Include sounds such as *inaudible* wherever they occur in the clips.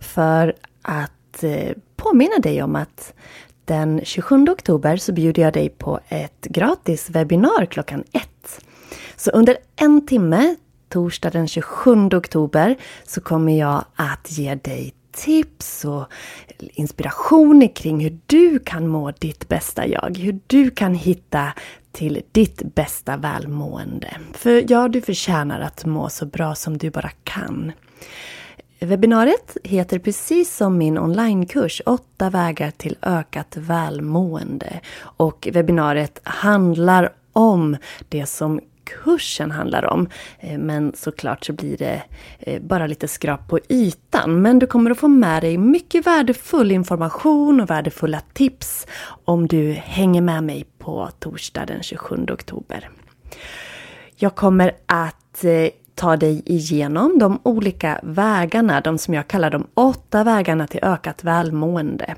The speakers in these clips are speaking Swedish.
för att eh, påminna dig om att den 27 oktober så bjuder jag dig på ett gratis webbinar klockan ett. Så under en timme, torsdag den 27 oktober, så kommer jag att ge dig tips och inspiration kring hur du kan må ditt bästa jag. Hur du kan hitta till ditt bästa välmående. För ja, du förtjänar att må så bra som du bara kan. Webbinariet heter precis som min onlinekurs 8 vägar till ökat välmående. Och webbinariet handlar om det som kursen handlar om. Eh, men såklart så blir det eh, bara lite skrap på ytan. Men du kommer att få med dig mycket värdefull information och värdefulla tips om du hänger med mig på torsdag den 27 oktober. Jag kommer att eh, ta dig igenom de olika vägarna, de som jag kallar de åtta vägarna till ökat välmående.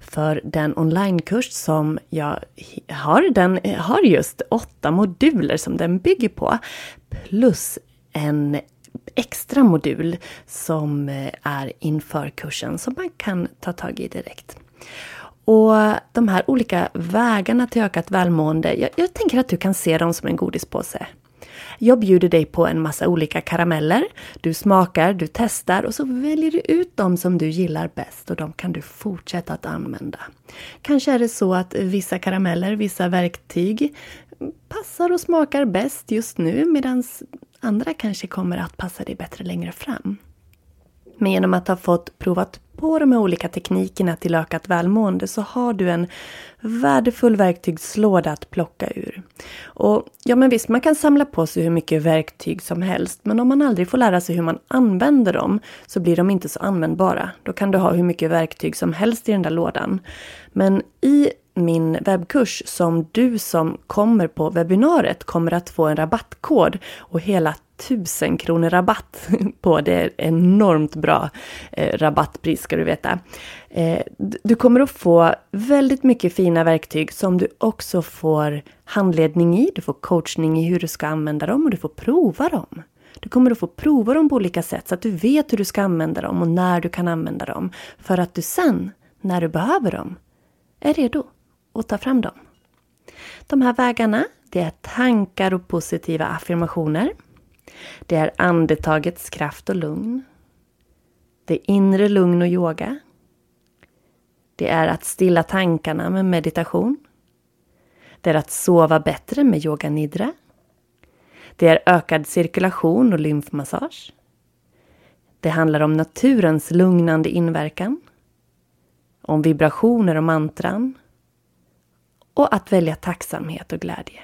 För den onlinekurs som jag har, den har just åtta moduler som den bygger på. Plus en extra modul som eh, är inför kursen som man kan ta tag i direkt. Och de här olika vägarna till ökat välmående, jag, jag tänker att du kan se dem som en godispåse. Jag bjuder dig på en massa olika karameller. Du smakar, du testar och så väljer du ut de som du gillar bäst och de kan du fortsätta att använda. Kanske är det så att vissa karameller, vissa verktyg passar och smakar bäst just nu medan andra kanske kommer att passa dig bättre längre fram. Men genom att ha fått provat på de här olika teknikerna till ökat välmående så har du en värdefull verktygslåda att plocka ur. Och ja, men visst, man kan samla på sig hur mycket verktyg som helst, men om man aldrig får lära sig hur man använder dem så blir de inte så användbara. Då kan du ha hur mycket verktyg som helst i den där lådan. Men i min webbkurs som du som kommer på webbinariet kommer att få en rabattkod och hela 1000 kronor rabatt *laughs* på. Det är enormt bra eh, rabattpris ska du veta. Eh, du kommer att få väldigt mycket fina verktyg som du också får handledning i. Du får coachning i hur du ska använda dem och du får prova dem. Du kommer att få prova dem på olika sätt så att du vet hur du ska använda dem och när du kan använda dem. För att du sen, när du behöver dem, är redo och ta fram dem. De här vägarna, det är tankar och positiva affirmationer. Det är andetagets kraft och lugn. Det är inre lugn och yoga. Det är att stilla tankarna med meditation. Det är att sova bättre med yoga nidra. Det är ökad cirkulation och lymfmassage. Det handlar om naturens lugnande inverkan. Om vibrationer och mantran. Och att välja tacksamhet och glädje.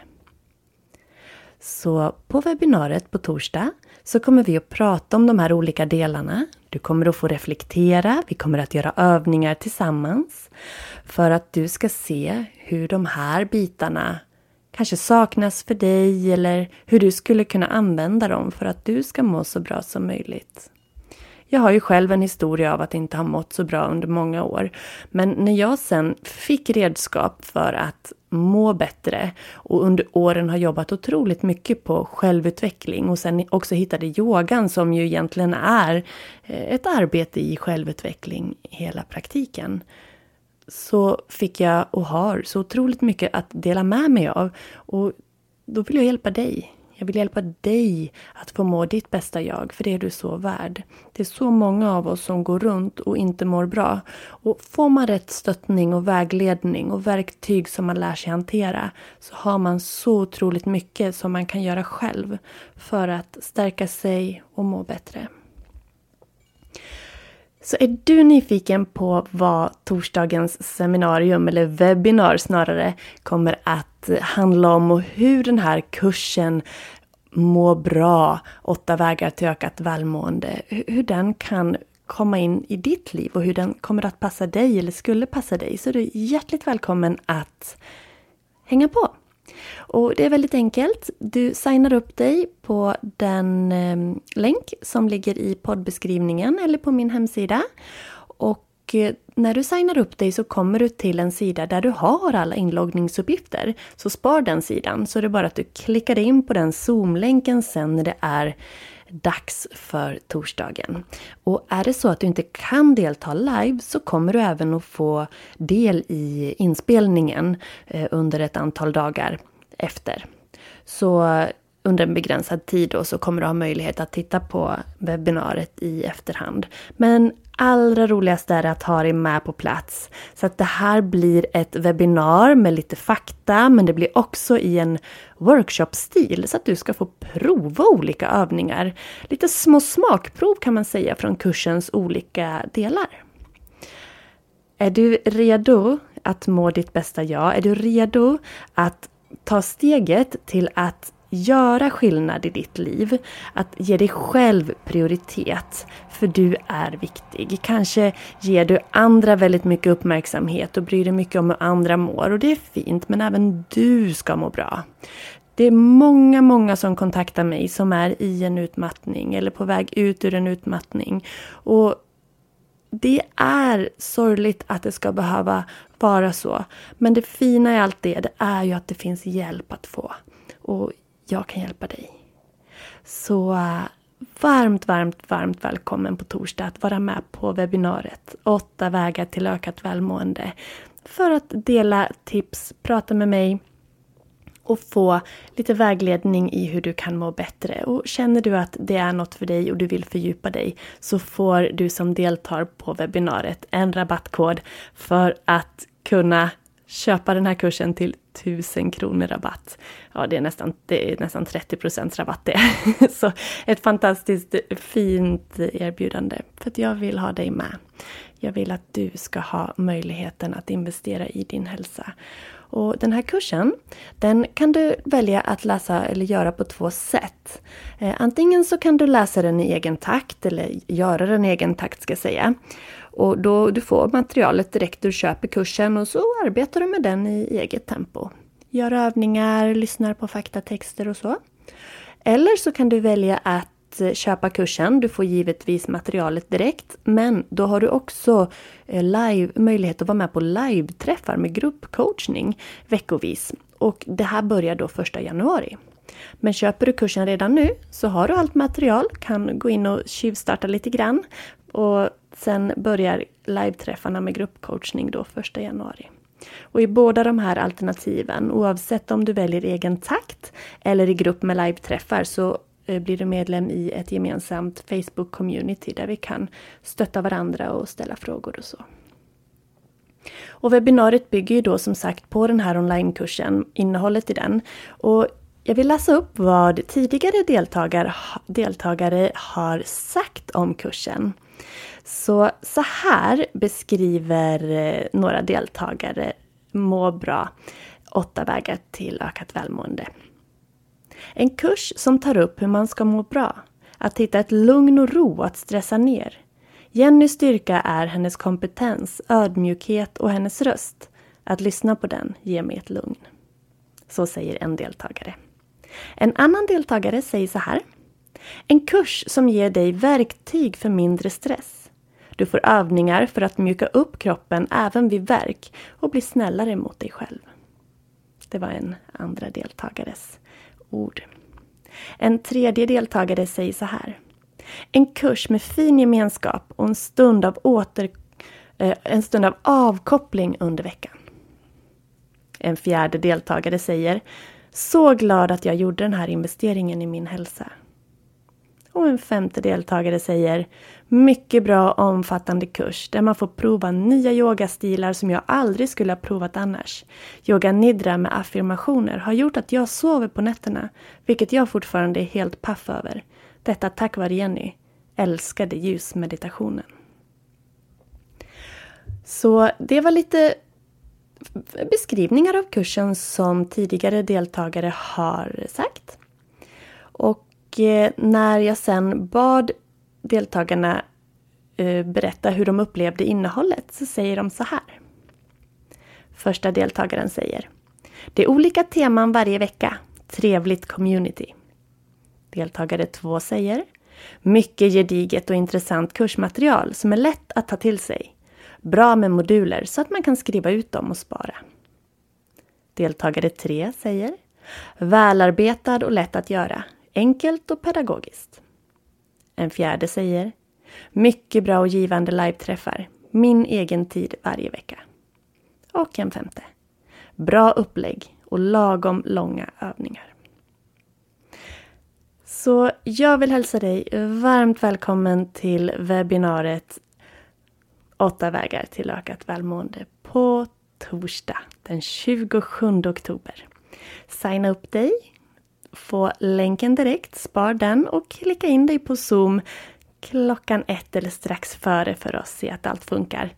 Så på webbinariet på torsdag så kommer vi att prata om de här olika delarna. Du kommer att få reflektera, vi kommer att göra övningar tillsammans för att du ska se hur de här bitarna kanske saknas för dig eller hur du skulle kunna använda dem för att du ska må så bra som möjligt. Jag har ju själv en historia av att inte ha mått så bra under många år. Men när jag sen fick redskap för att må bättre och under åren har jobbat otroligt mycket på självutveckling och sen också hittade yogan som ju egentligen är eh, ett arbete i självutveckling hela praktiken. Så fick jag och har så otroligt mycket att dela med mig av och då vill jag hjälpa dig jag vill hjälpa dig att få må ditt bästa jag, för det är du så värd. Det är så många av oss som går runt och inte mår bra. Och får man rätt stöttning och vägledning och verktyg som man lär sig hantera så har man så otroligt mycket som man kan göra själv för att stärka sig och må bättre. Så är du nyfiken på vad torsdagens seminarium, eller webbinar snarare, kommer att handla om och hur den här kursen Må bra, åtta vägar till ökat välmående, hur den kan komma in i ditt liv och hur den kommer att passa dig eller skulle passa dig, så är du hjärtligt välkommen att hänga på. Och det är väldigt enkelt. Du signar upp dig på den ehm, länk som ligger i poddbeskrivningen eller på min hemsida. Och eh, när du signar upp dig så kommer du till en sida där du har alla inloggningsuppgifter. Så spar den sidan, så det är bara att du klickar in på den Zoom-länken sen när det är dags för torsdagen. Och är det så att du inte kan delta live så kommer du även att få del i inspelningen eh, under ett antal dagar efter. Så eh, under en begränsad tid då så kommer du ha möjlighet att titta på webbinariet i efterhand. Men allra roligast är att ha dig med på plats. Så att det här blir ett webbinar med lite fakta, men det blir också i en workshopstil så att du ska få prova olika övningar. Lite små smakprov kan man säga från kursens olika delar. Är du redo att må ditt bästa jag? Är du redo att ta steget till att göra skillnad i ditt liv. Att ge dig själv prioritet. För du är viktig. Kanske ger du andra väldigt mycket uppmärksamhet och bryr dig mycket om hur andra mår. Och det är fint, men även du ska må bra. Det är många, många som kontaktar mig som är i en utmattning eller på väg ut ur en utmattning. Och det är sorgligt att det ska behöva vara så. Men det fina i allt det, det är ju att det finns hjälp att få. Och jag kan hjälpa dig. Så eh, varmt, varmt, varmt välkommen på torsdag att vara med på webbinariet Åtta vägar till ökat välmående. För att dela tips, prata med mig och få lite vägledning i hur du kan må bättre. Och känner du att det är något för dig och du vill fördjupa dig så får du som deltar på webbinariet en rabattkod för att kunna köpa den här kursen till 1000 kronor rabatt. Ja, det är nästan, det är nästan 30 procents rabatt det. *laughs* Så ett fantastiskt fint erbjudande. För att jag vill ha dig med. Jag vill att du ska ha möjligheten att investera i din hälsa. Och den här kursen, den kan du välja att läsa eller göra på två sätt. Eh, antingen så kan du läsa den i egen takt, eller göra den i egen takt ska jag säga. Och då du får materialet direkt du köper kursen och så arbetar du med den i eget tempo. Gör övningar, lyssnar på faktatexter och så. Eller så kan du välja att att eh, köpa kursen. Du får givetvis materialet direkt, men då har du också eh, live, möjlighet att vara med på live-träffar med gruppcoachning veckovis. Och det här börjar då 1 januari. Men köper du kursen redan nu så har du allt material, kan gå in och tjuvstarta lite grann. Och Sen börjar live-träffarna med gruppcoachning då 1 januari. Och i båda de här alternativen, oavsett om du väljer egen takt eller i grupp med live-träffar, så Eh, blir du medlem i ett gemensamt Facebook-community där vi kan stötta varandra och ställa frågor och så. Och webbinariet bygger ju då som sagt på den här onlinekursen, innehållet i den. Och jag vill läsa upp vad tidigare deltagare, deltagare har sagt om kursen. Så, så här beskriver eh, några deltagare Må bra, åtta vägar till ökat välmående. En kurs som tar upp hur man ska må bra. Att hitta ett lugn och ro att stressa ner. Jennys styrka är hennes kompetens, ödmjukhet och hennes röst. Att lyssna på den ger mig ett lugn. Så säger en deltagare. En annan deltagare säger så här. En kurs som ger dig verktyg för mindre stress. Du får övningar för att mjuka upp kroppen även vid värk och bli snällare mot dig själv. Det var en andra deltagares ord. En tredje deltagare säger så här. En kurs med fin gemenskap och en stund av, åter, eh, en stund av avkoppling under veckan. En fjärde deltagare säger Så glad att jag gjorde den här investeringen i min hälsa. Och en femte deltagare säger Mycket bra omfattande kurs där man får prova nya yogastilar som jag aldrig skulle ha provat annars. Yoga nidra med affirmationer har gjort att jag sover på nätterna, vilket jag fortfarande är helt paff över. Detta tack vare Jenny. Älskade ljusmeditationen. Så det var lite beskrivningar av kursen som tidigare deltagare har sagt. Och Eh, när jag sen bad deltagarna eh, berätta hur de upplevde innehållet så säger de så här. Första deltagaren säger Det är olika teman varje vecka. Trevligt community. Deltagare två säger Mycket gediget och intressant kursmaterial som är lätt att ta till sig. Bra med moduler så att man kan skriva ut dem och spara. Deltagare tre säger Välarbetad och lätt att göra. Enkelt och pedagogiskt. En fjärde säger Mycket bra och givande live-träffar. Min egen tid varje vecka. Och en femte. Bra upplägg och lagom långa övningar. Så jag vill hälsa dig varmt välkommen till webbinariet Åtta vägar till ökat välmående på torsdag den 27 oktober. Signa upp dig, få länken direkt, spar den och klicka in dig på Zoom klockan ett eller strax före för att se att allt funkar.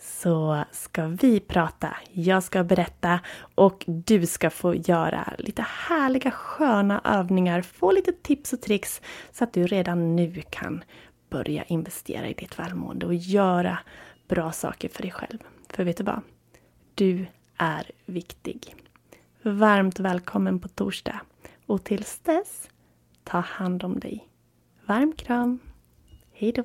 Så ska vi prata, jag ska berätta och du ska få göra lite härliga sköna övningar, få lite tips och tricks så att du redan nu kan börja investera i ditt välmående och göra bra saker för dig själv. För vet du vad? Du är viktig. Varmt välkommen på torsdag. Och tills dess, ta hand om dig. Varm kram. Hej då.